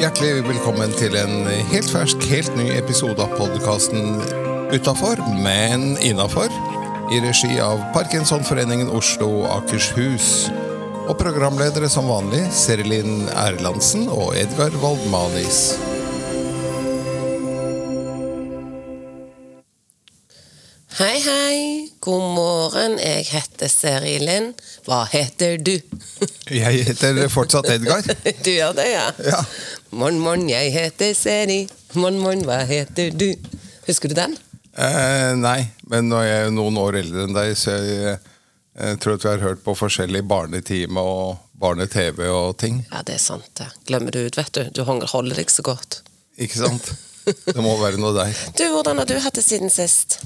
Hjertelig velkommen til en helt fersk, helt ny episode av podkasten Utafor, men innafor. I regi av Parkinsonforeningen Oslo Akershus. Og programledere som vanlig Serilin Erlandsen og Edgar Waldmanis. Morgen. Jeg heter Seri Lind, Hva heter du? Jeg heter fortsatt Edgar. Du gjør det, ja? Ja. Morn, morn, jeg heter Seri. Morn, morn, hva heter du? Husker du den? Eh, nei, men nå er jeg noen år eldre enn deg, så jeg, jeg tror at vi har hørt på forskjellige barnetime og barne-TV og ting. Ja, det er sant, det. Glemmer du ut, vet du. Du holder deg så godt. Ikke sant? Det må være noe der. Du, hvordan har du hatt det siden sist?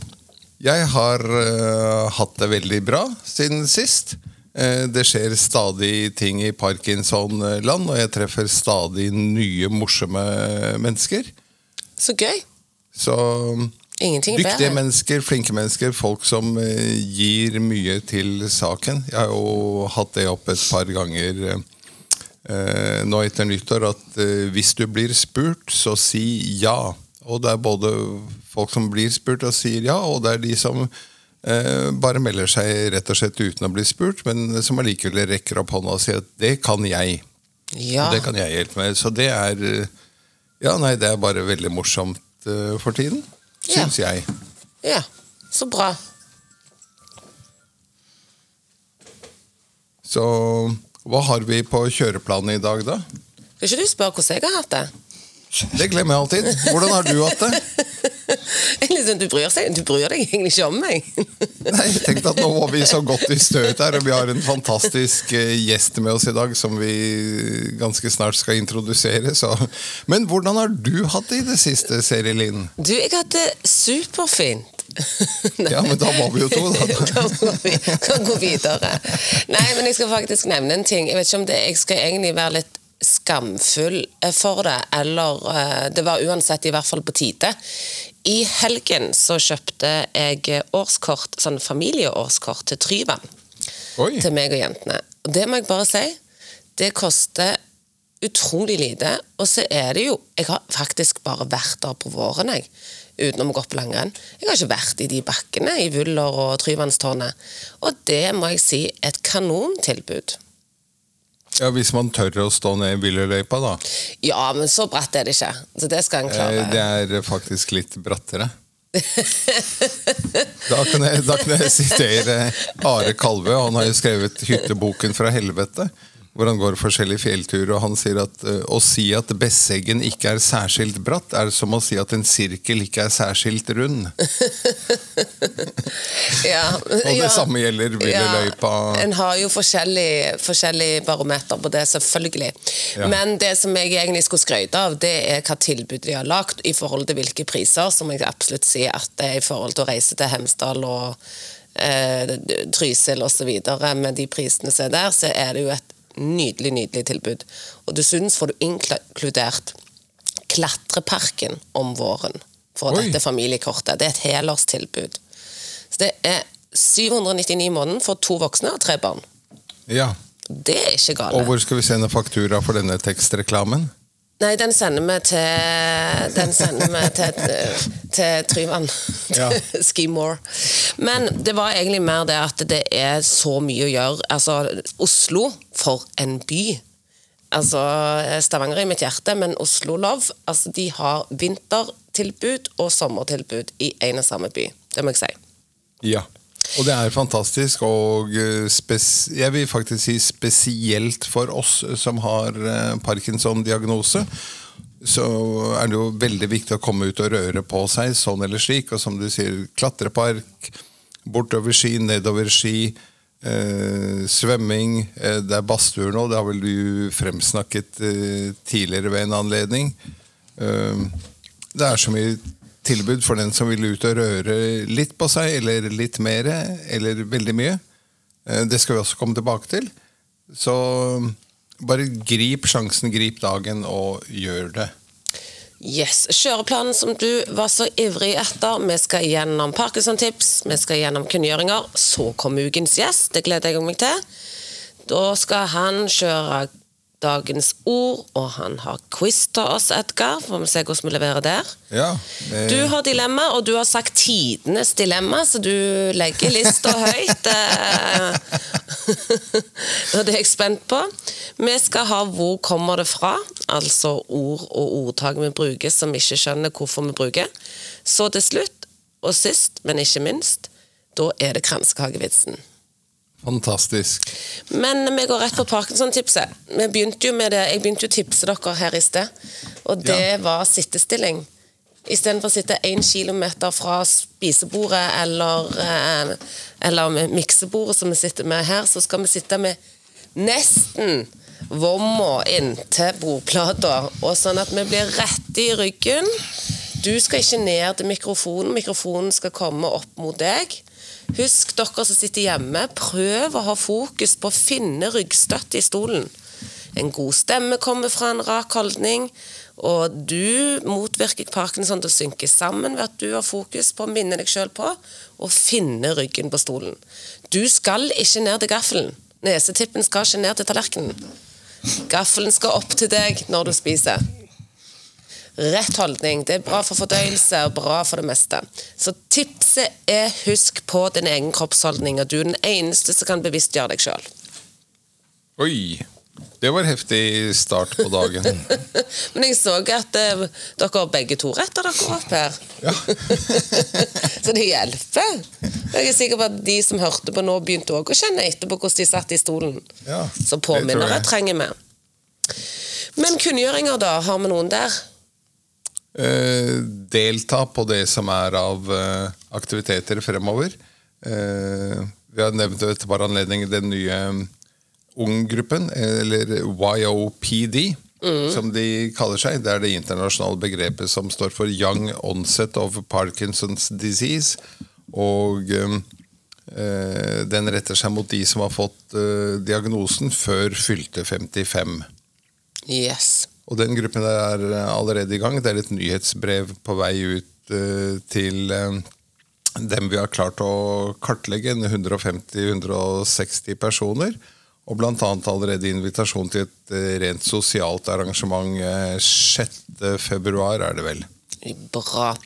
Jeg har uh, hatt det veldig bra siden sist. Uh, det skjer stadig ting i Parkinson-land, og jeg treffer stadig nye, morsomme mennesker. Så gøy. Så Ingenting dyktige mennesker, flinke mennesker, folk som uh, gir mye til saken. Jeg har jo hatt det opp et par ganger nå etter nyttår, at hvis du blir spurt, så si ja. Og det er både folk som blir spurt og sier ja, og det er de som eh, bare melder seg rett og slett uten å bli spurt, men som allikevel rekker opp hånda og sier at det kan jeg. Ja. Og det kan jeg hjelpe med. Så det er Ja, nei, det er bare veldig morsomt eh, for tiden. Ja. Jeg. ja. Så bra. Så hva har vi på kjøreplanen i dag, da? Skal ikke du spørre hvordan jeg har hatt det? Det glemmer jeg alltid. Hvordan har du hatt det? Liksom, du, bryr seg, du bryr deg egentlig ikke om meg. Nei, jeg tenkte at Nå var vi så godt i støt her, og vi har en fantastisk eh, gjest med oss i dag som vi ganske snart skal introdusere. Så. Men hvordan har du hatt det i det siste, Seri Linn? Du, jeg har hatt det superfint. Ja, men da var vi jo to, da. Da må vi kan gå videre. Nei, men jeg skal faktisk nevne en ting. Jeg vet ikke om det, jeg skal egentlig være litt skamfull eh, for det, eller eh, Det var uansett i hvert fall på tide. I helgen så kjøpte jeg årskort, sånn familieårskort til Tryvann. Oi, Til meg og jentene. Og det må jeg bare si. Det koster utrolig lite. Og så er det jo Jeg har faktisk bare vært der på våren, jeg. Utenom å gå på langrenn. Jeg har ikke vært i de bakkene i Vuller og Tryvannstårnet. Og det må jeg si et kanontilbud. Ja, Hvis man tør å stå ned i Willerløypa, da. Ja, men så bratt er det ikke. Så det skal en klare. Eh, Det er faktisk litt brattere. Da kan, jeg, da kan jeg sitere Are Kalve. Han har jo skrevet 'Hytteboken fra helvete', hvor han går forskjellige fjellturer. og Han sier at eh, å si at Besseggen ikke er særskilt bratt, er som å si at en sirkel ikke er særskilt rund. Ja, Og det ja. samme gjelder Willerløypa. Ja, en har jo forskjellig, forskjellig barometer på det, selvfølgelig. Ja. Men det som jeg egentlig skulle skryte av, det er hva tilbud de har lagt i forhold til hvilke priser, som jeg absolutt sier at det er i forhold til å reise til Hemsedal og eh, Trysil osv. Med de prisene som er der, så er det jo et nydelig, nydelig tilbud. Og dessuten får du inkludert Klatreparken om våren for Oi. dette familiekortet. Det er et helårstilbud. Så det er 799 i måneden for to voksne og tre barn. Ja. Det er ikke galt. Og hvor skal vi sende faktura for denne tekstreklamen? Nei, den sender vi til Den sender vi til, til Tryvann. Ja. Ski More. Men det var egentlig mer det at det er så mye å gjøre. Altså, Oslo, for en by. Altså, Stavanger er i mitt hjerte, men Oslo Love altså, de har vintertilbud og sommertilbud i en og samme by. Det må jeg si. Ja. Og det er fantastisk, og eh, jeg vil faktisk si spesielt for oss som har eh, Parkinson-diagnose, så er det jo veldig viktig å komme ut og røre på seg, sånn eller slik. Og som du sier, klatrepark, bortover ski, nedover ski, eh, svømming, eh, det er badstue nå, det har vel du fremsnakket eh, tidligere ved en anledning. Eh, det er så mye tilbud for den som vil ut og røre litt på seg, eller litt mer, eller veldig mye. Eh, Det skal vi også komme tilbake til. Så bare grip sjansen, grip dagen, og gjør det. Yes, Kjøreplanen som du var så ivrig etter. Vi skal gjennom Parkinson-tips, vi skal gjennom kunngjøringer. Så kommer ukens gjest, det gleder jeg meg til. Da skal han kjøre dagens ord, og han har quiz til oss, Edgar. Får vi se hvordan vi leverer der. Ja, det... Du har dilemma, og du har sagt tidenes dilemma, så du legger lista høyt. eh. og det er jeg spent på. Vi skal ha 'Hvor kommer det fra?', altså ord og ordtak vi bruker som vi ikke skjønner hvorfor vi bruker. Så til slutt, og sist, men ikke minst, da er det kransekakevitsen. Fantastisk. Men vi går rett på Parkinson-tipset. Vi begynte jo med det, Jeg begynte jo å tipse dere her i sted, og det Ja. var sittestilling. Istedenfor å sitte én kilometer fra spisebordet eller, eh, eller miksebordet som vi sitter med her, så skal vi sitte med nesten vomma inntil bordplata, og sånn at vi blir rette i ryggen. Du skal ikke ned til mikrofonen, mikrofonen skal komme opp mot deg. Husk, dere som sitter hjemme, prøv å ha fokus på å finne ryggstøtte i stolen. En god stemme kommer fra en rak holdning, og du motvirker parkinson til å synke sammen ved at du har fokus på å minne deg sjøl på å finne ryggen på stolen. Du skal ikke ned til gaffelen. Nesetippen skal ikke ned til tallerkenen. Gaffelen skal opp til deg når du spiser. Rett holdning. Det er bra for fordøyelse og bra for det meste. Så tipset er husk på din egen kroppsholdning, og du er den eneste som kan bevisstgjøre deg sjøl. Oi! Det var heftig start på dagen. Men jeg så at eh, dere begge to retter dere opp her. Ja. Så det hjelper. Jeg er sikker på at de som hørte på nå, begynte òg å kjenne etterpå hvordan de satt i stolen. Ja, Så påminnere trenger vi. Men kunngjøringer, da? Har vi noen der? Eh, delta på det som er av eh, aktiviteter fremover. Eh, vi har nevnt ved et par anledninger den nye eh, Ung-gruppen, eller YOPD, som de kaller seg. Det er det internasjonale begrepet som står for Young Onset of Parkinson's Disease. Og eh, eh, den retter seg mot de som har fått eh, diagnosen før fylte 55. Yes. Og den gruppen er eh, allerede i gang. Det er et nyhetsbrev på vei ut eh, til eh, dem vi har klart å kartlegge, 150-160 personer. Og bl.a. allerede invitasjon til et rent sosialt arrangement eh, 6. februar, er det vel. Bra.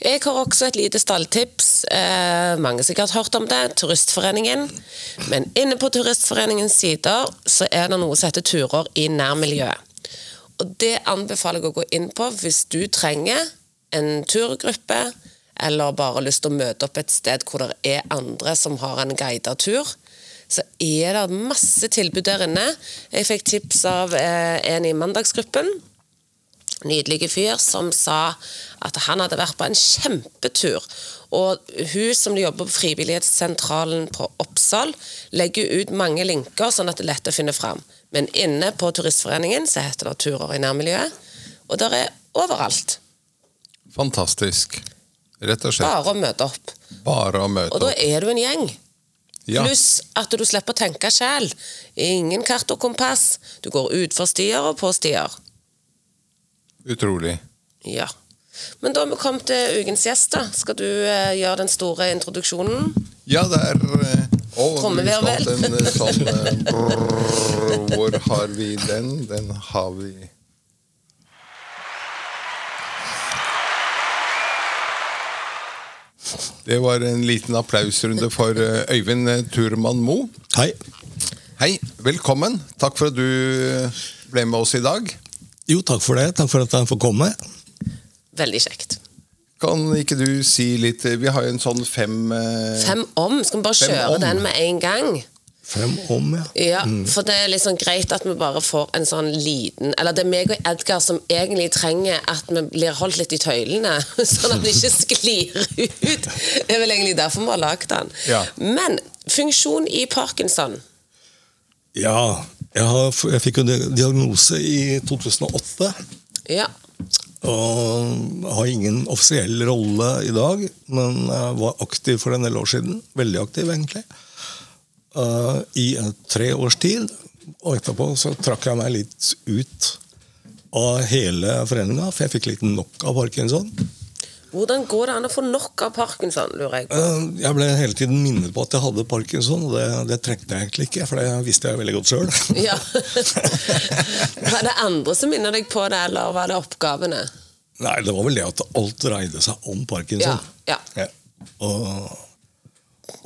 Jeg har også et lite stalltips. Eh, mange sikkert har hørt om det. Turistforeningen. Men inne på Turistforeningens sider så er det noe som heter turer i nærmiljøet. Og det anbefaler jeg å gå inn på hvis du trenger en turgruppe, eller bare lyst til å møte opp et sted hvor det er andre som har en guidet tur. Så er det masse tilbud der inne. Jeg fikk tips av eh, en i mandagsgruppen nydelige fyr som sa at han hadde vært på en kjempetur. Og hun som jobber på Frivillighetssentralen på Oppsal, legger ut mange linker, sånn at det er lett å finne fram. Men inne på Turistforeningen så heter det Turer i nærmiljøet. Og der er overalt. Fantastisk. Rett og slett. Bare å møte opp. Bare å møte opp. Og da er du en gjeng. Ja. Pluss at du slipper å tenke sjæl. Ingen kart og kompass. Du går utfor stier og på stier. Utrolig. Ja. Men da har vi kommet til ukens gjest. da. Skal du eh, gjøre den store introduksjonen? Ja, det er eh, å, Trommevirvel. vi skal ha en eh, sånn eh, brrr, Hvor har vi den? Den har vi Det var en liten applausrunde for eh, Øyvind Turman Mo. Hei. Hei, velkommen. Takk for at du ble med oss i dag. Jo, takk for det. Takk for at jeg får komme. Veldig kjekt. Kan ikke du si litt Vi har jo en sånn fem eh, Fem om. Skal vi bare kjøre om. den med en gang? Fem om, ja. Ja, for det er sånn greit at vi bare får en sånn liten Eller det er meg og Edgar som egentlig trenger at vi blir holdt litt i tøylene, sånn at vi ikke sklir ut. Det er vel egentlig derfor vi har lagd den. Ja. Men funksjon i parkinson Ja, jeg, har, jeg fikk jo di- diagnose i 2008. Ja. Og har ingen offisiell rolle i dag, men var aktiv for en del år siden. Veldig aktiv, egentlig. eh, I tre års tid. Og etterpå så trakk jeg meg litt ut av hele foreninga, for jeg fikk litt nok av parkinson. Hvordan går det an å få nok av parkinson, lurer jeg på? Eh, Jeg ble hele tiden minnet på at jeg hadde parkinson, og det, det trengte jeg egentlig ikke, for det visste jeg veldig godt sjøl. Ja. Var det andre som minner deg på det, eller var det oppgavene? Nei, det var vel det at alt dreide seg om parkinson. Ja, ja. Og,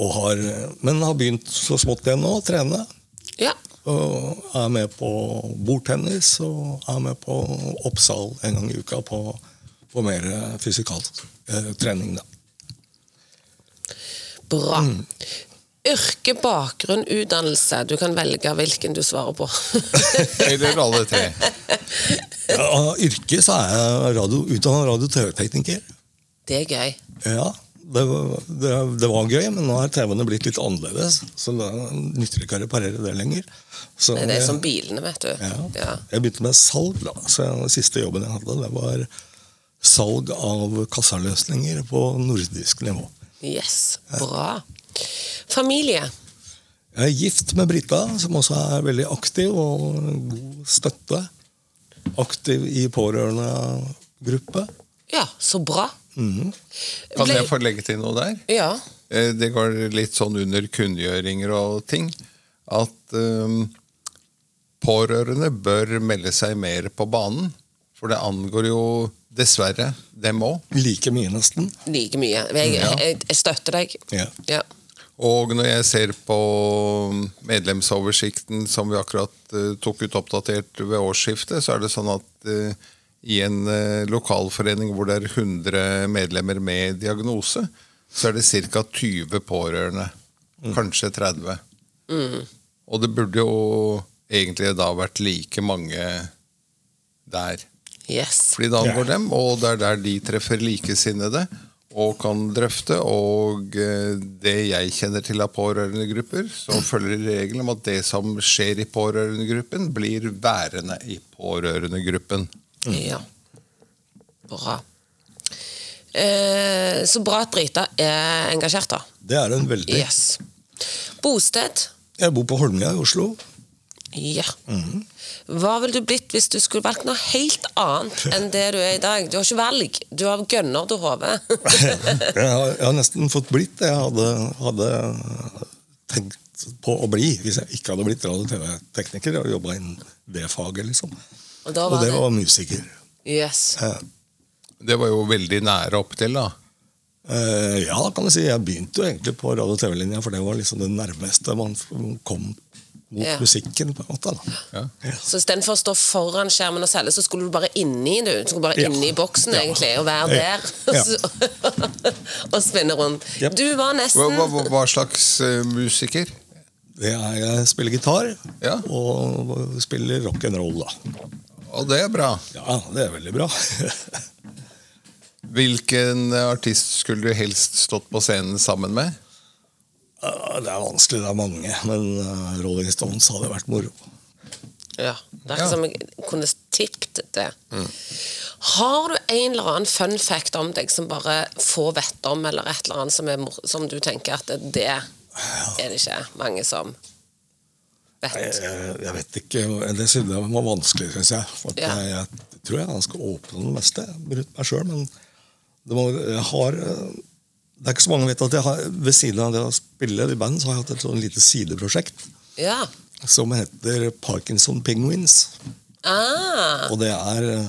og har, men har begynt så smått igjen nå å trene. Ja. Og er med på bordtennis og er med på Oppsal en gang i uka på, på mer fysikalsk eh, trening. Da. Bra. Mm. Yrke, bakgrunn, utdannelse. Du kan velge hvilken du svarer på. Eller alle tre. Ja, yrke så er jeg radio, utdannet radio-TV-tekniker. Det er gøy. Ja, det, var- det, det var gøy, men nå er TV-ene blitt litt annerledes. Så det nytter ikke å reparere det lenger. Så Det er det som bilene, vet du. ja. Ja. Jeg begynte med salg. da, så Den siste jobben jeg hadde, det var salg av kassaløsninger på nordisk nivå. Yes, bra. Familie. Jeg er gift med Brita, som også er veldig aktiv og god støtte. Aktiv i pårørendegruppe. Ja, så bra. Mhm. Kan jeg få legge til noe der? Ja. Eh, Det går litt sånn under kunngjøringer og ting. At um, pårørende bør melde seg mer på banen. For det angår jo dessverre dem òg. Like mye, nesten. Like mye. Jeg, jeg, jeg støtter deg. Ja. Ja. Og når jeg ser på medlemsoversikten som vi akkurat uh, tok ut oppdatert ved årsskiftet, så er det sånn at uh, i en uh, lokalforening hvor det er 100 medlemmer med diagnose, så er det ca. 20 pårørende. Kanskje 30. Og det burde jo egentlig da vært like mange der. Yes. Fordi det angår dem, og det er der de treffer likesinnede og kan drøfte. Og eh, det jeg kjenner til av pårørendegrupper, så følger regelen om at det som skjer i pårørendegruppen, blir værende i pårørendegruppen. Ja. Bra. Eh, så bra at Brita er engasjert, da. Det er hun veldig. Yes. Bosted. Jeg bor på Holmlia i Oslo. Ja. Hva ville du blitt hvis du skulle valgt noe helt annet enn det du er i dag? Du har ikke valg. Du har gønner til hodet. Jeg har, nesten fått blitt det jeg hadde, hadde tenkt på å bli hvis jeg ikke hadde blitt radio- TV-tekniker og jobba innen det faget. liksom. Og da Og var det det var musiker. Yes. Eh, Det var jo veldig nære opptil, da. eh, ja, kan du si. Jeg begynte jo egentlig på radio- og TV-linja, for det var liksom det nærmeste man kom mot Ja. musikken. på en måte. Da. Ja. Ja. Så istedenfor å stå foran skjermen og selge, så skulle du bare inni du. Du skulle bare Ja. inni boksen, Ja. egentlig, og være der. Ja. og spinne rundt. Yep. Du var nesten hva, hva slags uh, musiker? Det er, jeg spiller gitar Ja. og spiller rock'n'roll. da. Og det er bra. Ja, det er veldig bra. Hvilken artist skulle du helst stått på scenen sammen med? Det er vanskelig, det er mange, men eh, Rolling Stones hadde vært moro. Ja, det er Ja. ikke som jeg kunne tippet det. Har du en eller annen fun fact om deg som bare få vet om, eller et eller annet som, er, som du tenker at det, det er det ikke mange som vet? jeg, jeg vet ikke, Det synes jeg var vanskelig, syns jeg. For at Ja. jeg. Jeg tror jeg er ganske åpen om det meste rundt meg sjøl, men det, må, jeg har eh, det er ikke så mange vet at jeg har, Ved siden av det å spille i band, så har jeg hatt et sånn lite sideprosjekt Ja. som heter Parkinson Penguins. Ah, Og det er, eh,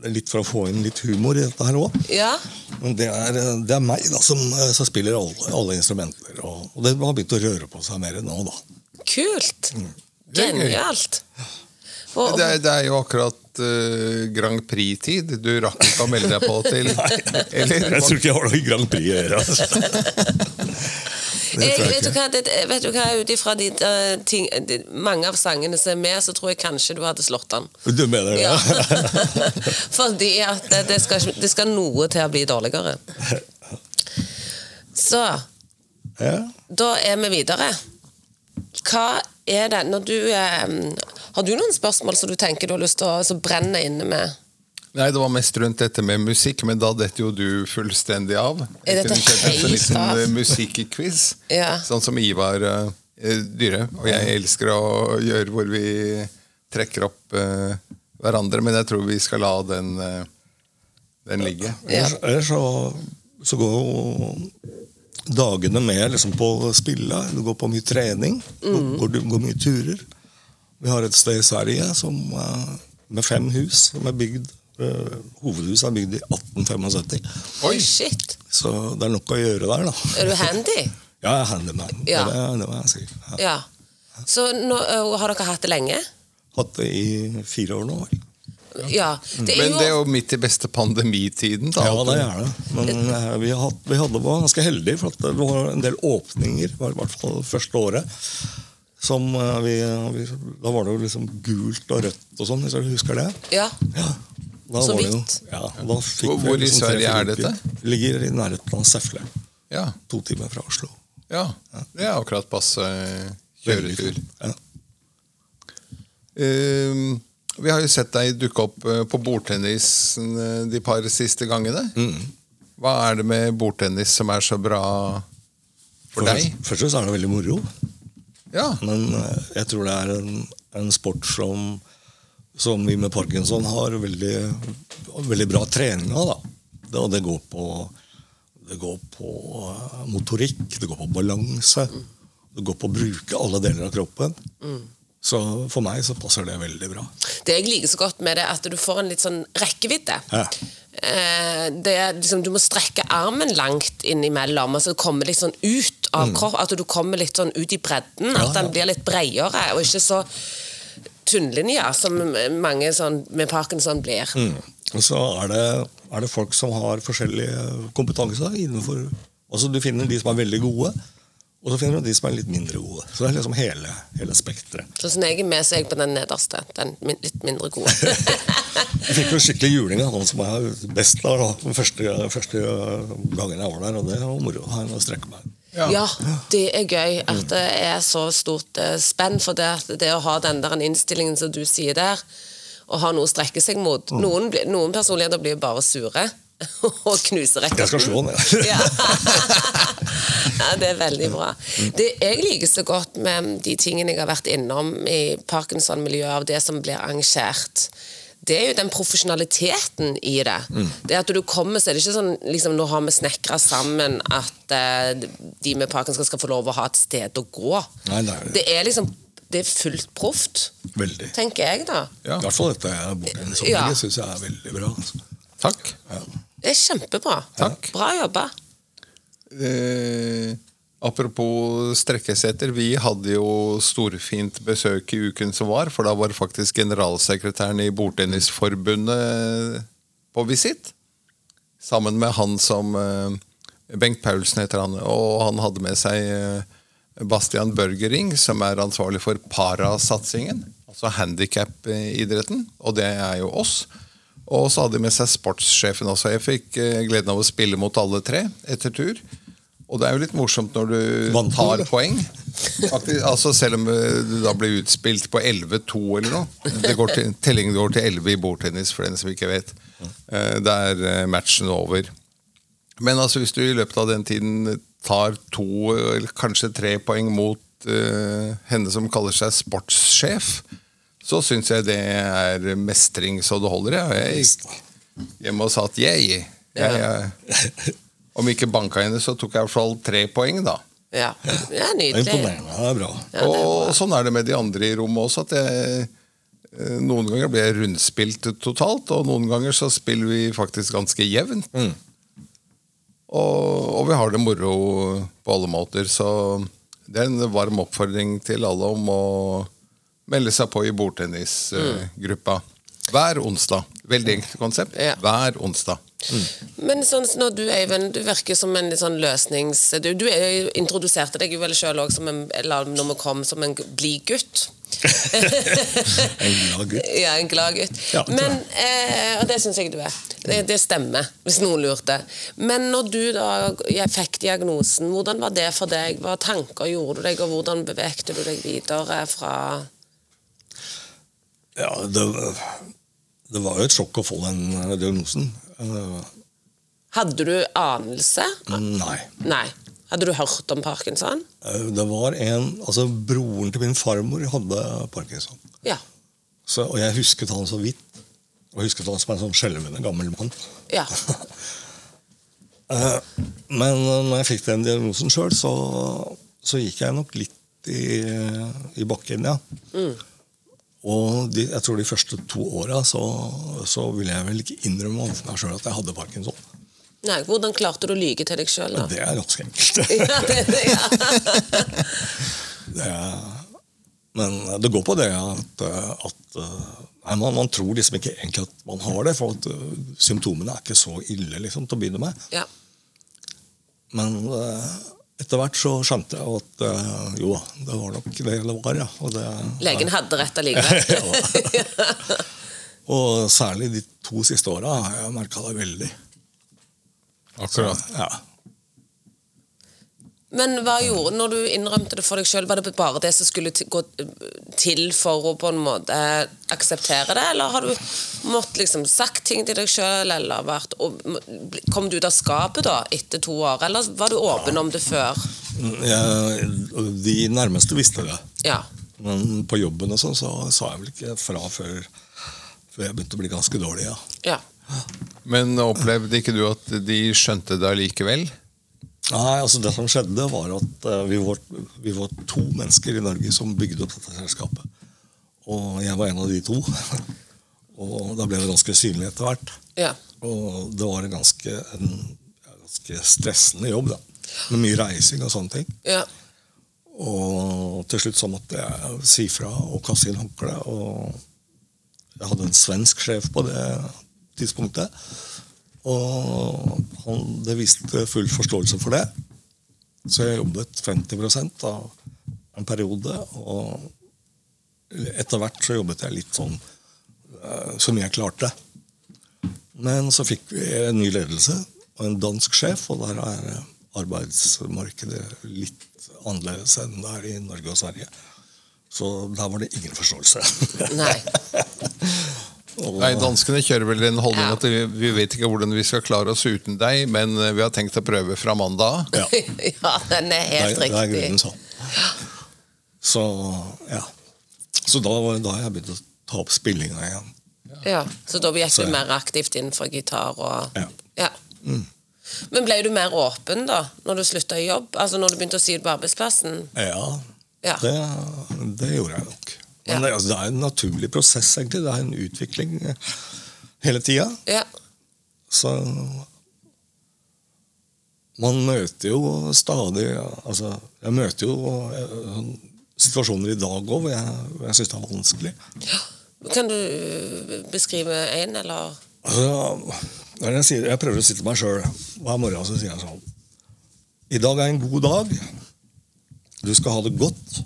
det er litt for å få inn litt humor i dette her òg. ja. Men det er, eh, det er meg da, som, eh, som spiller alle, alle instrumenter. Og, og det har begynt å røre på seg mer nå, da. Kult. Er. Genialt. Det er, det er jo akkurat eh, Grand Prix-tid. Du rakk ikke å melde deg på til Eller? Jeg tror ikke jeg har noe Grand Prix å gjøre. Altså. Jeg, vet, du hva, det, vet du hva, ut ifra de, eh, ting, de, mange av sangene som er med, så tror jeg kanskje du hadde slått den. Du mener det? Ja. Fordi at det, det, skal, det skal noe til å bli dårligere. Så Ja. da er vi videre. Hva er det når du eh, Har du noen spørsmål som du tenker du har lyst til å brenne inne med? Nei, det var mest rundt dette med musikk, men da detter jo du fullstendig av. Er dette helt en liten av? eh, musikkquiz, Ja. sånn som Ivar uh, Dyre. Og jeg elsker å gjøre hvor vi trekker opp uh, hverandre, men jeg tror vi skal la den, uh, den ligge. Ja. Ellers så, så går jo dagene med liksom på å spille. Du går på mye trening. Mm. Går, du går mye turer. Vi har et sted i Sverige som, eh, med fem hus som er bygd eh, Hovedhuset er bygd i 1875. Oi! Shit. Så det er nok å gjøre der, da. Er du handy? Ja, jeg er handyman. Ja. Det, det var jeg si. Ja. Ja. Så nå, har dere hatt det lenge? Hatt det i fire år nå. Ja. Det er Men det er jo midt i beste pandemitiden. da. Ja, det er det. Men eh, vi, hadde, vi hadde, var ganske heldige, for at det var en del åpninger, var i hvert fall første året. Som eh, vi, vi, Da var det jo liksom gult og rødt og sånn, hvis du husker det? ja. Ja. Da Så jo- vidt. Ja, Hvor- vi hvor liksom i Sverige er dette? Ligger i nærheten av Säffle. Ja, To timer fra Oslo. ja. Det er akkurat passe kjøretur. Ja. Uh, vi har jo sett deg dukke opp eh, på bordtennisen eh, de par siste gangene. Hva er det med bordtennis som er så bra for deg? Først, og fremst er det veldig moro. Ja, Men eh, jeg tror det er en, en sport som, som vi med parkinson har veldig, veldig bra trening av. Det, det går på, det går på eh, motorikk, det går på balanse. Det går på å bruke alle deler av kroppen. Så for meg så passer det veldig bra. Det jeg liker så godt med det, er at du får en litt sånn rekkevidde. Ja. Eh, det er liksom, du må strekke armen langt innimellom, altså komme litt sånn ut av kroppen. At du kommer litt sånn ut i bredden. Mm. Ja, At den ja. blir litt bredere, og ikke så tunnlinjer som mange sånn med parkinson blir. Mm. Og så er det, er det folk som har forskjellig kompetanse innenfor Altså Du finner de som er veldig gode, og så finner du de som er litt mindre gode. Så det er liksom hele, hele spekteret. Så når jeg er med, så jeg på den nederste. Den min, litt mindre gode. Jeg fikk jo skikkelig juling av noen som er best der da, den første, første gangen jeg var der, og det var moro å strekke meg. Ja. Ja, det er gøy at det er så stort eh, spenn. For det, det å ha den der innstillingen som du sier der, og ha noe å strekke seg mot Noen, noen personligheter blir bare sure og knuser Jeg skal slå den. Ja. ja, det er veldig bra. Det jeg liker så godt med de tingene jeg har vært innom i Parkinson-miljøet, av det som blir arrangert, det er jo den profesjonaliteten i det. Det at du kommer, så er det ikke sånn liksom, Nå har vi snekra sammen at uh, de med Parkinson skal få lov å ha et sted å gå. Nei, det er det. Det er liksom Det er fullt proft, Veldig. tenker jeg, da. Ja. I hvert fall dette bordtennisopplegget Ja. ja. syns jeg er veldig bra. Altså. Takk. Ja. Det er kjempebra. Takk. Bra jobba. Eh, apropos Strekkeseter, vi hadde jo storfint besøk i uken som var, for da var faktisk generalsekretæren i Bordtennisforbundet på visitt. Sammen med han som eh, Bengt Paulsen heter han, og han hadde med seg eh, Bastian Børgering, som er ansvarlig for parasatsingen, altså handikap-idretten, og det er jo oss. Og så hadde de med seg sportssjefen også. Jeg fikk eh, gleden av å spille mot alle tre etter tur. Og det er jo litt morsomt når du Vant tar poeng. Altså Selv om eh, du da blir utspilt på 11-2 eller noe. Det går til, tellingen går til 11 i bordtennis, for den som ikke vet. Eh, Da er matchen over. Men altså hvis du i løpet av den tiden tar to eller kanskje tre poeng mot uh, henne som kaller seg sportssjef, så syns jeg det er mestring så det holder. Ja. Jeg gikk hjem og sa at jeg, jeg, jeg Om ikke banka henne, så tok jeg i hvert fall tre poeng, da. Ja, ja Det er nydelig. imponerende. Det er bra. og sånn er det med de andre i rommet også. at jeg, eh, Noen ganger blir jeg rundspilt totalt, og noen ganger så spiller vi faktisk ganske jevnt. Og, og vi har det moro på alle måter, så det er en varm oppfordring til alle om å melde seg på i bordtennisgruppa. Hver onsdag. Veldig enkelt konsept. Ja. Hver onsdag. Men sånn når du, Eivind, du virker som en sånn løsnings... Du, du er introduserte deg jo vel sjøl òg som en eller når vi kom, som en blid gutt. En glad gutt. Ja, en glad gutt. Ja, Men, eh, og det syns jeg du er. Det, det stemmer, hvis noen lurte. Men når du da jeg fikk diagnosen, hvordan var det for deg? Hva tanker gjorde du deg, og hvordan bevegte du deg videre fra Ja, det, det var jo et sjokk å få den diagnosen. Hadde du anelse? Nei. Nei. Hadde du hørt om parkinson? Eh, Det var en Altså, broren til min farmor hadde parkinson. Ja. Så, og jeg husket han så vidt. Og husket han som en sånn skjelvende gammel mann. Ja. Eh, Men eh, når jeg fikk den diagnosen sjøl, så, så gikk jeg nok litt i, i bakken, ja. Og de, jeg tror de første to åra så, så ville jeg vel ikke innrømme overfor meg sjøl at jeg hadde parkinson. Nei, hvordan klarte du å lyge til deg sjøl? Det er ganske enkelt. Ja, det, det, ja. Det er, men det går på det at, at nei, man, man tror liksom ikke egentlig at man har det, for at symptomene er ikke så ille liksom, til å begynne med. ja. Men uh, etter hvert så skjønte jeg at uh, jo da, det var nok det det var. ja. Og, det, Legen hadde rett allikevel. og særlig de to siste åra har jeg merka det veldig. Akkurat. Ja. Men hva gjorde når du innrømte det for deg sjøl? Var det bare det som skulle gå til for å på en måte akseptere det, eller har du måttet liksom sagt ting til deg sjøl, eller vært og, Kom du ut av skapet da, etter to år, eller var du åpen om det før? Ja, de nærmeste visste det. Ja. Men på jobben og sånn så sa jeg vel ikke fra før, før jeg begynte å bli ganske dårlig. ja. ja. Men opplevde ikke du at de skjønte det allikevel? Nei, altså Det som skjedde, var at eh, vi, var, vi var to mennesker i Norge som bygde opp dette selskapet. Og jeg var en av de to. Og da ble det ganske synlig etter hvert. Ja. Og det var en ganske, en ganske stressende jobb, da. Med mye reising og sånne ting. ja. Og til slutt så måtte jeg si fra og kaste inn håndkleet. Og jeg hadde en svensk sjef på det tidspunktet. Og han, det viste full forståelse for det. Så jeg jobbet 50% av en periode. Og etter hvert så jobbet jeg litt sånn så som jeg klarte. Men så fikk vi en ny ledelse og en dansk sjef, og der er arbeidsmarkedet litt annerledes enn det er i Norge og Sverige. Så der var det ingen forståelse. Nei. Nei, Danskene kjører vel en holdning Ja. at vi, vi vet ikke hvordan vi skal klare oss uten deg, men eh, vi har tenkt å prøve fra mandag av. Ja. ja, den er helt det, er- det er grunnen sånn. Så ja. Så da, var- da har jeg begynt å ta opp spillinga igjen. Ja, Så da gikk Så du mer aktivt inn for gitar og Ja. Ja. Men ble du mer åpen da, når du slutta i jobb? Altså når du begynte å sy ut på arbeidsplassen? Ja, Ja. Det, det gjorde jeg nok. Men Ja. det, altså, det er en naturlig prosess, egentlig. Det er en utvikling eh, hele tida. Ja. Så man møter jo stadig altså, Jeg møter jo eh, situasjoner i dag òg hvor jeg, jeg syns det er vanskelig. Kan du øh, beskrive en, eller? Altså, jeg, sier, jeg prøver å si til meg sjøl hver morgen så sier jeg sånn I dag er en god dag. Du skal ha det godt.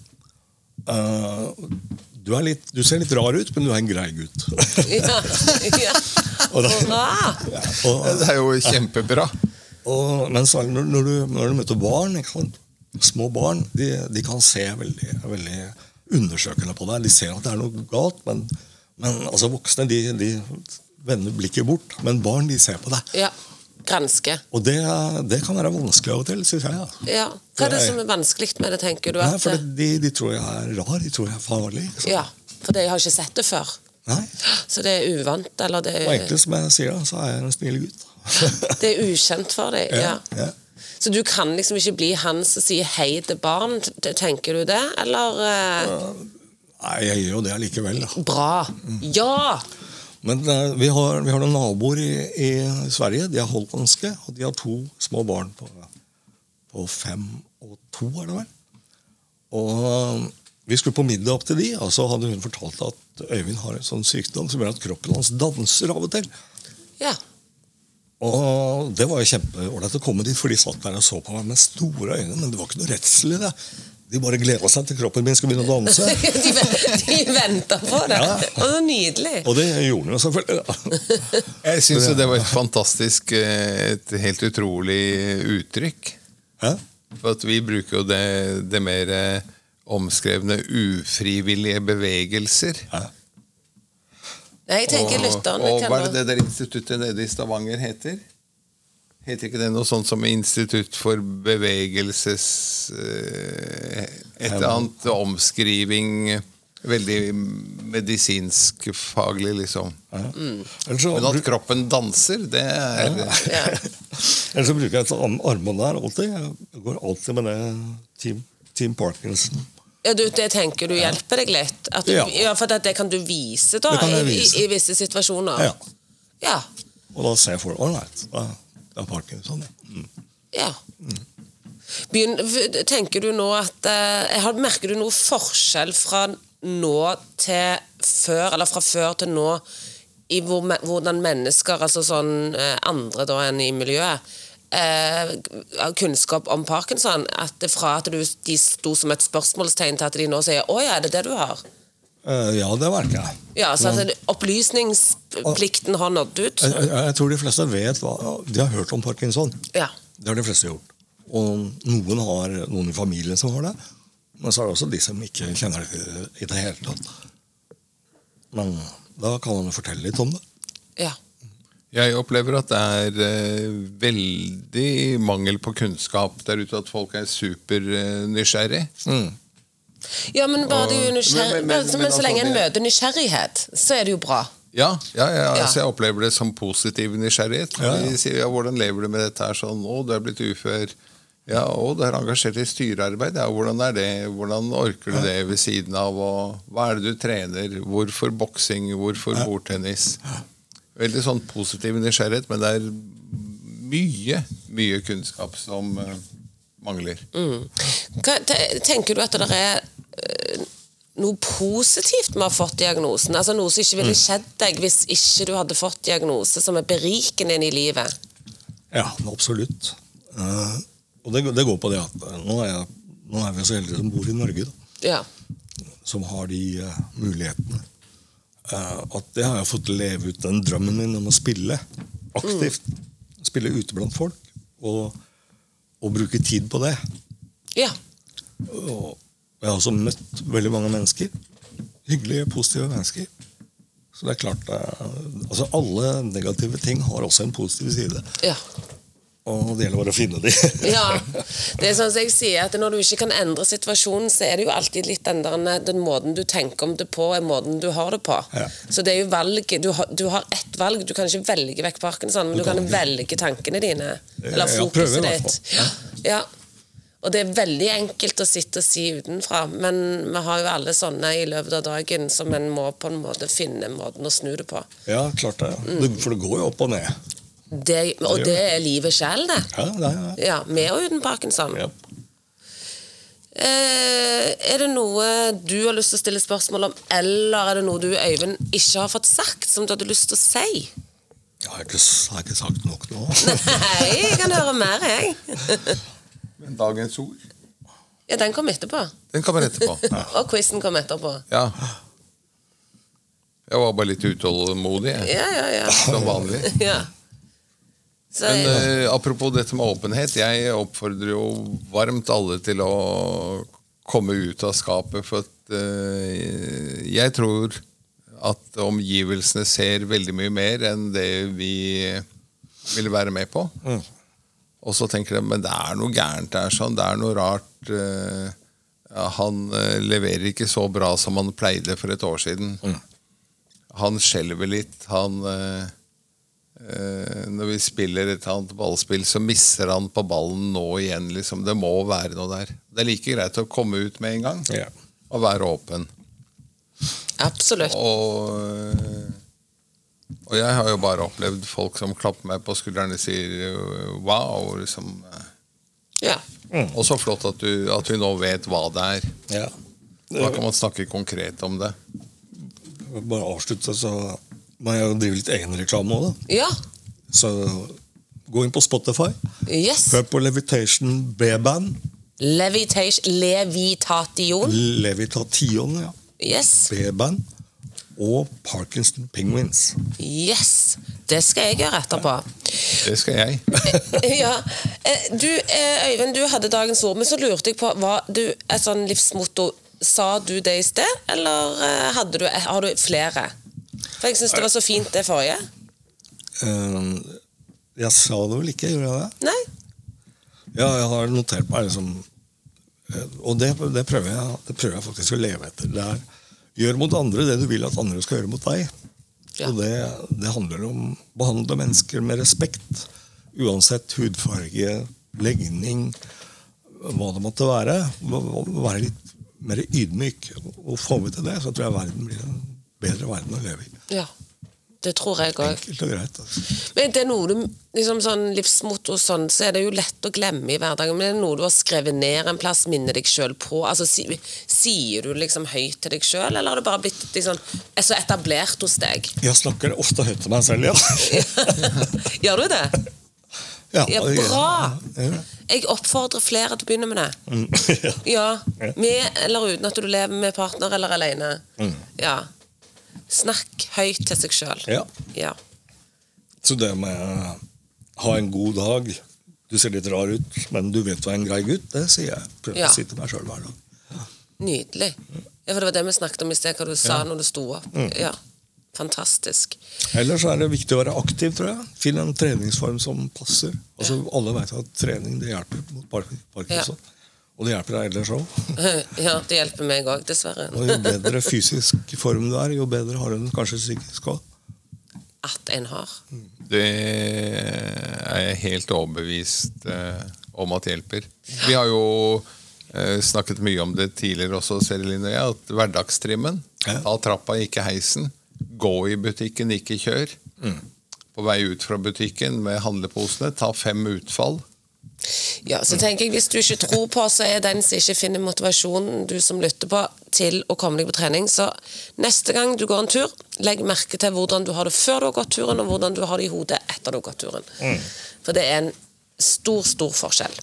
Eh, du, er litt, du ser litt rar ut, men du er en grei gutt. Ja. ja. da, det- og, Det er jo kjempebra. Og, men så, når, når, du, når du møter barn, ikke sant? små barn, de, de kan se veldig, veldig undersøkende på deg. De ser at det er noe galt, men, men altså, voksne de, de vender blikket bort. Men barn de ser på deg. Granske. Og det, det kan være vanskelig av og til, syns jeg. Ja. Ja. Hva er det som er vanskelig med det, tenker du? Nei, for det, de, de tror jeg er rar, de tror jeg er farlig. Så. ja, for de har ikke sett det før. Nei, Så det er uvant, eller det Og er, egentlig, som jeg sier, så er jeg en snill gutt. det er ukjent for deg. Ja. ja. Så du kan liksom ikke bli han som sier hei til barn, tenker du det? Eller eh, Nei, jeg gjør jo det allikevel. da. Bra! Ja! Men eh, vi, har, vi har noen naboer i, i Sverige. De er hollandske, og de har to små barn på, på fem og to, er det vel. Og eh, vi skulle på middag opp til de, og så hadde hun fortalt at Øyvind har en sånn sykdom som gjør at kroppen hans danser av og til. Ja. Og det var jo kjempeålreit å komme dit, for de satt der og så på meg med store øyne. Men det var ikke noe redsel i det. De bare gleda seg til kroppen min skulle begynne å danse. de, de venta på det. Ja. Og var nydelig. Og det gjorde de jo selvfølgelig. da. Jeg syns det var et fantastisk, eh, et helt utrolig uttrykk. Hæ? For at vi bruker jo det, det mer eh, omskrevne ufrivillige bevegelser. Hæ? Nei, jeg tenker Og, kan og hva er det det der instituttet nede i Stavanger heter? Heter ikke det noe sånt som Institutt for bevegelses... eh, Et eller annet omskriving Veldig medisinsk-faglig, liksom. Ellers så, Men at kroppen danser, det er Ja. ellers så bruker jeg et arm- armbånd der alltid. Jeg går alltid med det Team, team Parkinson. Ja, du, Det tenker du hjelper deg litt? At du, ja. Ja. For at det kan du vise da, i, vise. I, i visse situasjoner? Ja. Ja. Og da ser jeg for All right, er Parkinson. Ja. Mm. ja. Begynn, tenker du nå at eh, Merker du noe forskjell fra nå til før, eller fra før til nå, i hvor, hvordan mennesker, altså sånn eh, andre da enn i miljøet, eh, kunnskap om parkinson? At fra at du, de sto som et spørsmålstegn til at de nå sier 'Å ja, er det det du har'? Eh, ja, det merker jeg. Ja, så Men, Opplysningsplikten har nådd ut? Jeg, jeg, tror de fleste vet hva De har hørt om parkinson. Ja. Det har de fleste gjort. Og noen har noen i familien som har det. Men så er det også de som ikke kjenner det i det hele tatt. Men da kan man jo fortelle litt om det. ja. Jeg opplever at det er eh, veldig mangel på kunnskap der ute. At folk er supernysgjerrig. Ja, men bare det er nysgjerrig, men- men- men, men men så altså, lenge en møter nysgjerrighet, så er det jo bra. Ja, ja, ja, Ja. altså jeg opplever det som positiv nysgjerrighet. Ja, ja. De sier ja, 'hvordan lever du med dette her sånn', 'å, du er blitt ufør'. Ja, og du er engasjert i styrearbeid. Ja, hvordan er det? Hvordan orker du det ved siden av? Og hva er det du trener? Hvorfor boksing? Hvorfor bordtennis? Veldig sånn positiv nysgjerrighet, men det er mye, mye kunnskap som mangler. Hva, tenker du at det er eh, noe positivt med å ha fått diagnosen? Altså Noe som ikke ville skjedd deg hvis ikke du hadde fått diagnose, som er berikende inn i livet? Ja, absolutt. Eh, og det, det går på det at eh, nå er, jeg, nå er vi så heldige som bor i Norge, Ja. som har de mulighetene. At det har jeg fått leve ut den drømmen min om å spille aktivt. Spille ute blant folk. Og, og bruke tid på det. ja. Og jeg har også møtt veldig mange mennesker. Hyggelige, positive mennesker. Så det er klart eh, altså Alle negative ting har også en positiv side. ja. Og det gjelder bare å finne dem. Ja, det er sånn som jeg sier at Når du ikke kan endre situasjonen, så er det jo alltid litt den, der, den måten du tenker om det på, er måten du har det på. Ja. Så det er jo valget. Du har, du har ett valg. Du kan ikke velge vekk parkinson, men du, Du kan kan velge tankene dine. Eller Ja, fokuset ditt. Ja. ja. Og det er veldig enkelt å sitte og si utenfra, men vi har jo alle sånne i løpet av dagen som en må på en måte finne måten å snu det på. Ja, klart det. det. For det går jo opp og ned. Det, og det er livet sjøl, det. Ja, det er det. Ja, Med og uten parkinson. Ja. Eh, er det noe du har lyst til å stille spørsmål om, eller er det noe du, Øyvind, ikke har fått sagt, som du hadde lyst til å si? Jeg har ikke, jeg har ikke sagt nok nå. Nei, jeg kan høre mer, jeg. Men dagens ord, Ja, Den kom etterpå. den kommer etterpå. Og quizen kom etterpå. Ja. Jeg var bare litt utålmodig, jeg. Ja, ja, ja. Som vanlig. ja. Så, Men uh, apropos dette med åpenhet. Jeg oppfordrer jo varmt alle til å komme ut av skapet. For at uh, jeg tror at omgivelsene ser veldig mye mer enn det vi vil være med på. Og så tenker de men det er noe gærent der, sånn, det er noe rart. Uh, han leverer ikke så bra som han pleide for et år siden. Han skjelver litt. Han Når vi spiller et annet ballspill, så misser han på ballen nå igjen. Liksom. Det må være noe der. Det er like greit å komme ut med en gang Ja. og være åpen. absolutt. Og, eh, og jeg har jo bare opplevd folk som klapper meg på skuldrene og sier eh, wow. Liksom. Ja. Mm. Og så flott at du, at vi nå vet hva det er. Ja. Da kan man snakke konkret om det. Bare avslutte, så må jeg jo drive litt egenreklame òg, da. ja. Så gå inn på Spotify. Yes. Hør på Levitation B-band. Levitation. Levitation. Levitation, ja. Yes. B-band. Og Parkinson Penguins. Yes. Det skal jeg gjøre etterpå. Det skal jeg. ja. Eh, Du, eh, Øyvind, du hadde dagens ord, men så lurte jeg på hva du et sånn livsmotto Sa du det i sted, eller eh, hadde du, har du flere? For jeg syns det var så fint, det forrige. Uh, jeg sa det vel ikke, gjorde jeg det? Nei? Ja, jeg har notert meg liksom eh, Og det, det, prøver jeg, det prøver jeg faktisk å leve etter. Det er Gjør mot andre det du vil at andre skal gjøre mot deg. Ja. Og det, det handler om å behandle mennesker med respekt. Uansett hudfarge, legning, hva det måtte være. Være litt mer ydmyk. Og får vi til det, så tror jeg verden blir en bedre verden å leve i. Ja. Det tror jeg òg. Enkelt og greit. Altså. Men det er noe du liksom sånn livsmotto sånn, så er det jo lett å glemme i hverdagen. Men det er noe du har skrevet ned en plass, minner deg sjøl på. Altså, si, Sier du liksom høyt til deg sjøl, eller har det bare blitt liksom, så etablert hos deg? Jeg snakker ofte høyt til meg selv, ja. Gjør du det? ja, Ja, bra! Ja. Jeg oppfordrer flere til å begynne med det. Mm, ja. Ja, Med eller uten at du lever med partner eller alene. Ja. Snakk høyt til seg sjøl. Ja. Ja. Så det med ha en god dag Du ser litt rar ut, men du vet du er en grei gutt. Det sier jeg. Prøver Ja. å si til meg sjøl hver dag. Nydelig. Ja, for Det var det vi snakket om i sted, hva du sa når du sto opp. Mm. Ja. Fantastisk. Ellers er det viktig å være aktiv, tror jeg. Finn en treningsform som passer. Altså, Alle vet at trening det hjelper mot par- parkinson. Og det hjelper deg ellers òg. Ja, det hjelper meg òg, dessverre. Og jo bedre fysisk form du er, jo bedre har du den kanskje psykisk òg. At en har. Det er jeg helt overbevist eh, om at hjelper. Vi har jo eh, snakket mye om det tidligere også, Serilin og jeg, at hverdagstrimmen Ja. Ta trappa, ikke heisen. Gå i butikken, ikke kjør. På vei ut fra butikken med handleposene, ta fem utfall. Ja, så tenker jeg Hvis du ikke tror på, så er den som ikke finner motivasjonen, du som lytter på, til å komme deg på trening. Så neste gang du går en tur, legg merke til hvordan du har det før du har gått turen, og hvordan du har det i hodet etter du har gått turen. For det er en stor, stor forskjell.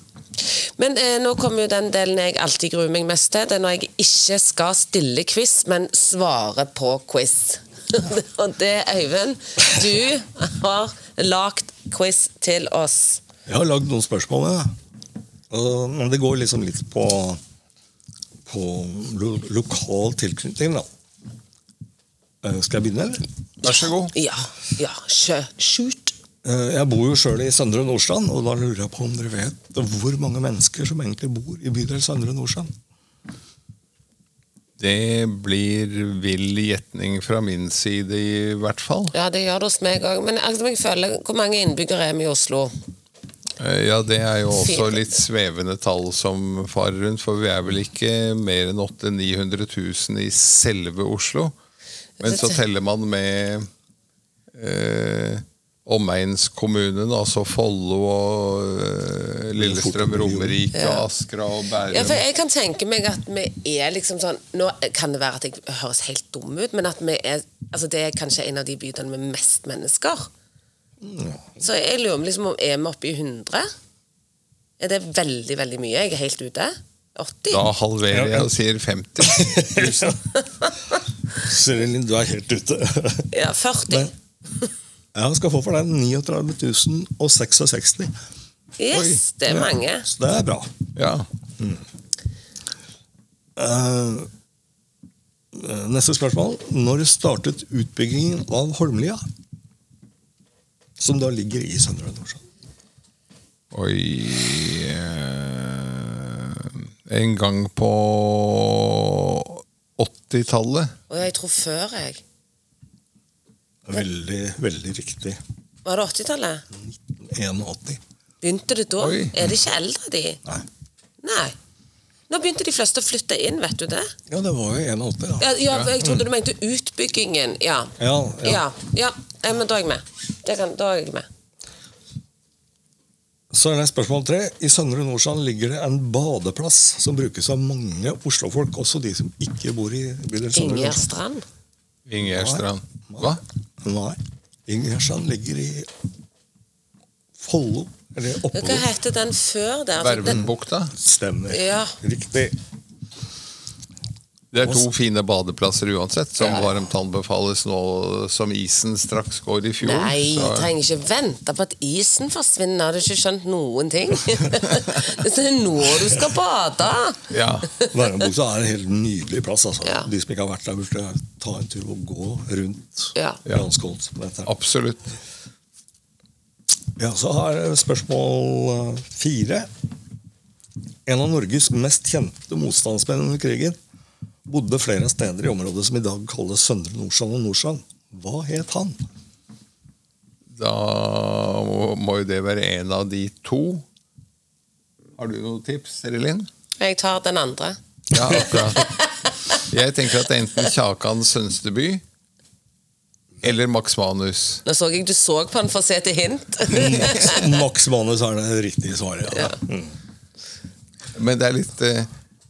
Men eh, nå kommer jo den delen jeg alltid gruer meg mest til. Det er når jeg ikke skal stille quiz, men svare på quiz. og det, Øyvind, du har lagd quiz til oss. Jeg har lagd noen spørsmål, ja. Men det går liksom litt på, på lo lokal tilknytning, da. Eh, Skal jeg begynne, eller? Vær så god. Ja, ja, sjø. Eh, Jeg bor jo sjøl i Søndre Nordstrand, og da lurer jeg på om dere vet hvor mange mennesker som egentlig bor i bydel Søndre Nordstrand? Det blir vill gjetning fra min side, i hvert fall. Ja, det gjør det hos meg òg. Men altså, jeg føler, hvor mange innbyggere er vi i Oslo? Eh, Ja, det er jo også litt svevende tall som farer rundt, for vi er vel ikke mer enn 800 900 000 i selve Oslo. Men så teller man med eh, omegnskommunen, altså Follo og eh, Lillestrøm, Romerike, Ja. Askra og Bærum. Ja, for jeg kan tenke meg at vi er liksom sånn Nå kan det være at jeg høres helt dum ut, men at vi er Altså, det er kanskje en av de bydelene med mest mennesker. Så jeg lurer liksom om er vi oppe i 100? Er det veldig, veldig mye? Jeg er helt ute? 80? Da halverer jeg og sier 50 000. Serilin, du er helt ute. Ja, 40? Jeg skal få for deg 39 066. Yes, det er Ja, mange. Så det er bra. Ja. Mm. Uh, neste spørsmål. Når startet utbyggingen av Holmlia? Som da ligger i Søndre Nordsjø. Oi eh, En gang på 80-tallet. Og jeg tror før, jeg. Veldig, veldig riktig. Var det 80-tallet? 1981. Begynte det da? Oi. Er det ikke eldre, de? Nei. Nei. Nå begynte de fleste å flytte inn, vet du det? Ja, det var jo 81, da. Ja, ja jeg trodde du mente utbyggingen. Ja. Ja, ja. Ja, ja. men da er jeg med. Kan, da er jeg med. Så er det spørsmål tre. I Søndre Nordstrand ligger det en badeplass som brukes av mange oslofolk, også de som ikke bor i bydelen Søndre Nordstrand. Strand. Hva? Nei. Ingjerdstrand ligger i Follo. Hva heter den før der? Altså, Vervenbukta. Stemmer. Ja. Riktig. Det er to fine badeplasser uansett, som Ja. varmt anbefales nå som isen straks går i fjorden. Nei, så- trenger ikke vente på at isen forsvinner. Har du ikke skjønt noen ting? det er nå du skal bade! ja. Værambukta er en helt nydelig plass. Altså. Ja. De som ikke har vært der, burde ta en tur og gå rundt. Ja. Absolutt. Ja, så har spørsmål eh, fire. En av Norges mest kjente motstandsmenn under krigen bodde flere steder i området som i dag kalles Søndre Nordstrand og Nordstrand. Hva het han? Da må, må jo det være en av de to. Har du noen tips, Erilin? Jeg tar den andre. Ja, akkurat. Jeg tenker at det er enten Kjakan Sønsteby eller Max Manus. Nå så jeg du så på han for å se etter hint. Max, Max Manus er det riktige svaret. Ja. Mm. Men det er litt eh,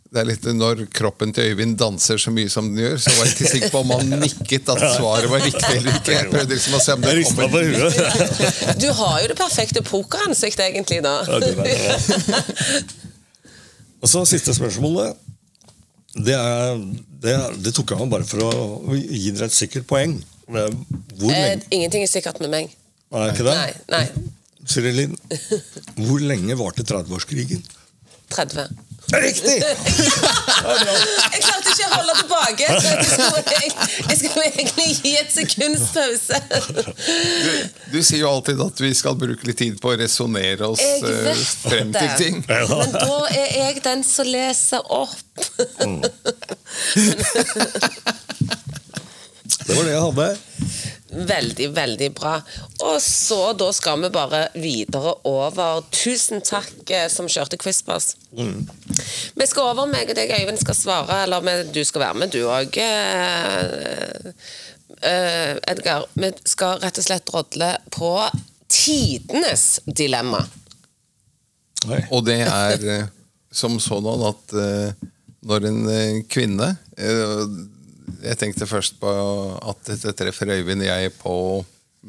det er litt Når kroppen til Øyvind danser så mye som den gjør, så var jeg ikke sikker på om han nikket at svaret var riktig eller ikke. Jeg prøvde liksom å se om det kom huet. Du har jo det perfekte pokeransikt, egentlig, da. Ja, det. Og så siste spørsmålet. Det, er, det, det tok jeg meg bare for å gi dere et sikkert poeng. Hvor Eh, ingenting er sikkert med meg. Nei, ikke det? Nei. nei. Cyrilin, hvor lenge varte 30-årskrigen? 30. Riktig! Jeg klarte ikke å holde tilbake. Jeg skulle, jeg, jeg skulle egentlig gi et sekunds pause. Du, du sier jo alltid at vi skal bruke litt tid på å resonnere oss eh, vet frem til ting. Men da er jeg den som leser opp. Det var det jeg hadde. Veldig, veldig bra. Og så da skal vi bare videre over. Tusen takk eh, som kjørte Quiz-pass. Vi skal over, meg og deg, Øyvind, skal svare. Eller du skal være med, du òg. Edgar. Vi skal rett og slett rodle på tidenes dilemma. Oi. Og det er eh, som sådan at uh, når en eh, kvinne eh, Jeg tenkte først på at dette treffer Øyvind og jeg på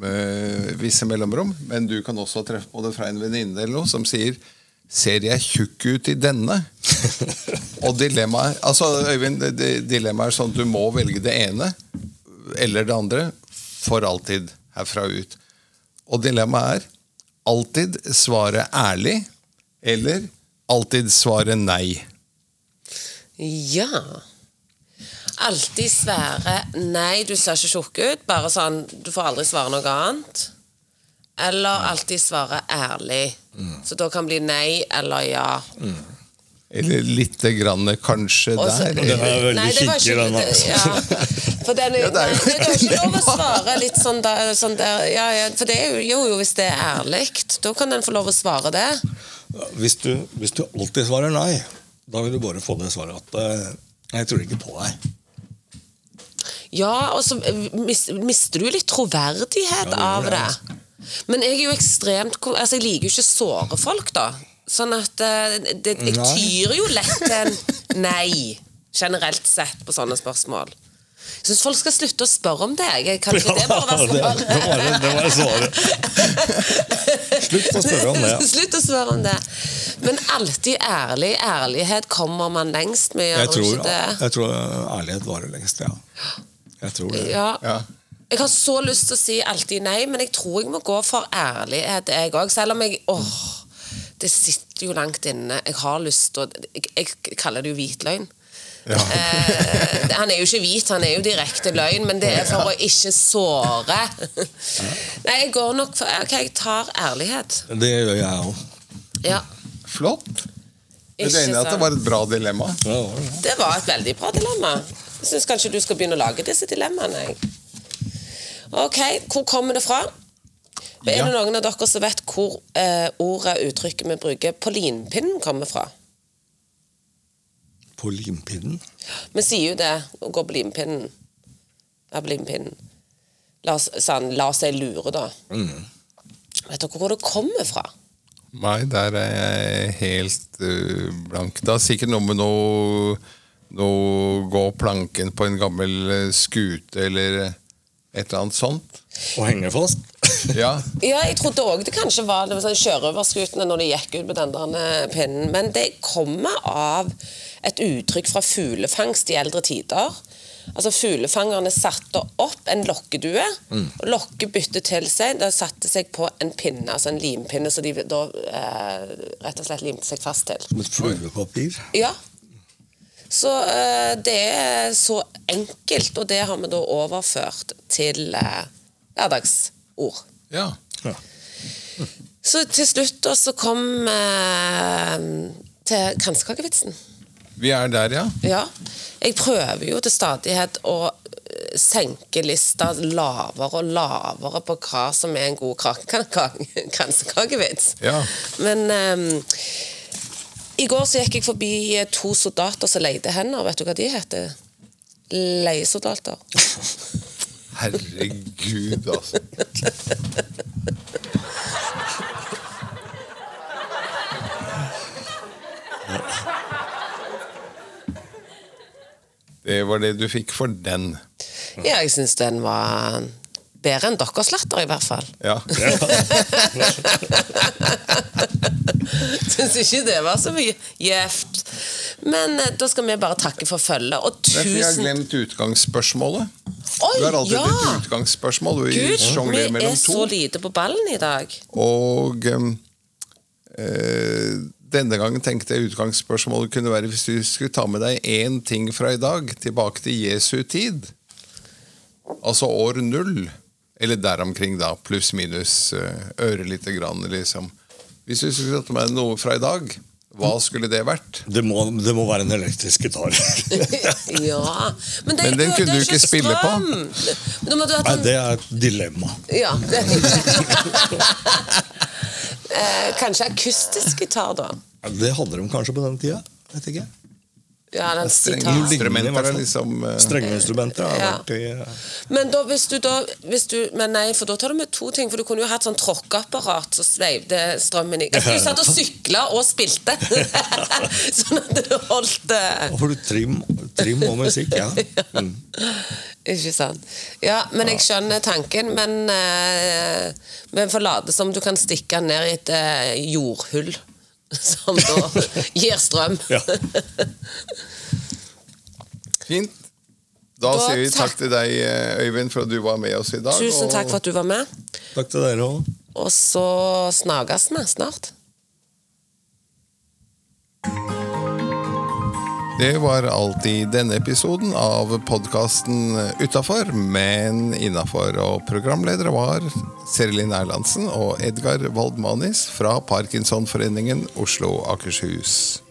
eh, visse mellomrom, men du kan også treffe på det fra en venninne eller noe som sier Ser jeg tjukk ut i denne? og dilemmaet altså, Øyvind, dilemmaet er sånn at du må velge det ene eller det andre for alltid herfra og ut. Og dilemmaet er alltid svare ærlig eller alltid svare nei. Ja. Alltid svære Nei, du ser ikke tjukk ut. Bare sånn Du får aldri svare noe annet. Eller alltid svare ærlig. Så da kan det bli nei eller ja. Eller lite grann kanskje Også, der. Den er veldig Nei, det var veldig ikke- den. Ja, for den er, Ja, det er nei, jo- det er ikke lov å svare litt sånn der, sånn der ja, ja, For det er jo, jo, jo, hvis det er ærlig, da kan den få lov å svare det. Hvis du, hvis du alltid svarer nei, da vil du bare få det svaret at eh, Jeg tror ikke på deg. Ja, og så mister du litt troverdighet det av det, det. Men jeg er jo ekstremt Altså, jeg liker jo ikke å såre folk, da. Sånn at eh, det, jeg tyr jo lett til en nei, generelt sett, på sånne spørsmål. Jeg syns folk skal slutte å spørre om det. Jeg, kan ikke det bare være svaret? det, var, det, det var svaret. Slutt å spørre om det. Ja. Slutt å spørre om det. Men alltid ærlig. Ærlighet kommer man lengst med. Jeg tror, ikke det? jeg tror ærlighet varer lengst, ja. Jeg tror det. Ja. Ja. Jeg har så lyst til å si alltid nei, men jeg tror jeg må gå for ærlighet, jeg òg. Selv om jeg Åh, det sitter jo langt inne. Jeg har lyst til å jeg, jeg kaller det jo hvit løgn. Eh, han er jo ikke hvit, han er jo direkte løgn, men det er for å ikke såre. Nei, jeg går nok for Ok, jeg tar ærlighet. Det gjør jeg òg. Ja. Flott. Jeg er enig i at det var et bra dilemma. Ja, Det var et veldig bra dilemma. Jeg syns kanskje du skal begynne å lage disse dilemmaene. jeg. Ok, hvor kommer det fra? Er det noen av dere som vet hvor eh, ordet, uttrykket vi bruker på limpinnen, kommer fra? på limpinnen. Vi sier jo det, å gå på limpinnen. Ja, på limpinnen. La, oss, sånn, la seg lure, da. Vet dere hvor det kommer fra? Nei, der er jeg helt uh, blank. Det har sikkert noe med noe, noe gå planken på en gammel eh, skute eller et eller annet sånt. Og henge fast. Ja, Ja, jeg trodde òg det kanskje var, det var sånn sjørøverskutene når de gikk ut med den der eh, pinnen. Men det kommer av et uttrykk fra fuglefangst i eldre tider. Altså Fuglefangerne satte opp en lokkedue. og Lokket byttet til seg. Det satte seg på en pinne, altså en limpinne, så de da eh, rett og slett limte seg fast til. Som et fluepapir? Ja. Så eh, det er så enkelt, og det har vi da overført til eh, hverdagsord. ja. Ja. Så til slutt da så kom vi til kransekakevitsen. Vi er der, ja. Ja. Jeg prøver jo til stadighet å eh, senke lista lavere og lavere på hva som er en god kra- kra- kransekakevits. Ja. Men ehm, i går så gikk jeg forbi eh, to soldater som leide hender. Vet du hva de heter? Leiesoldater. Herregud, altså. Det var det du fikk for den. Ja, jeg syns den var bedre enn deres latter, i hvert fall. Ja. Syns ikke det var så mye gjevt. Men eh, da skal vi bare takke for følget. Og Men jeg har tusen glemt utgangsspørsmålet. Oi, Du har alltid ja! et utgangsspørsmål. Du Gud, vi sjonglerer er mellom så to. lite på ballen i dag. Og um, eh, denne gangen tenkte jeg utgangsspørsmålet kunne være hvis du skulle ta med deg én ting fra i dag tilbake til Jesu tid. Altså år null. Eller der omkring, da. Pluss minus uh, øre lite grann, liksom. Hvis du skulle tatt med noe fra i dag, hva skulle det vært? Det må, det må være en elektrisk gitar. ja. Men, det, Men den kunne du ikke spille på. Nei, sånn det er et dilemma. Ja. Det. eh, kanskje akustisk gitar, da. Ja, Det hadde de kanskje på den tida. Vet ikke. Ja, den Strenge instrumenter er liksom uh, Strengeinstrumenter har Ja. vært i uh, Men da, hvis du da hvis du, Men nei, for da tar du med to ting. For du kunne jo hatt sånn tråkkeapparat som sveivde strømmen i Du satt og sykla og spilte! sånn at du holdt uh... Og for du trim, trim og musikk, ja. Mm. Ikke sant. Ja, men jeg skjønner tanken, men uh, Men får late som du kan stikke ned i et uh, jordhull. Som da gir strøm. Ja. Fint. Da, Da sier vi takk- takk til deg, eh, Øyvind, for at du var med oss i dag. Tusen takk for at du var med. Takk til dere òg. Og så snakkes vi snart. Det var alt i denne episoden av podkasten Utafor, men innafor. Og programledere var Serilin Erlandsen og Edgar Waldmanis fra Parkinsonforeningen Oslo Akershus.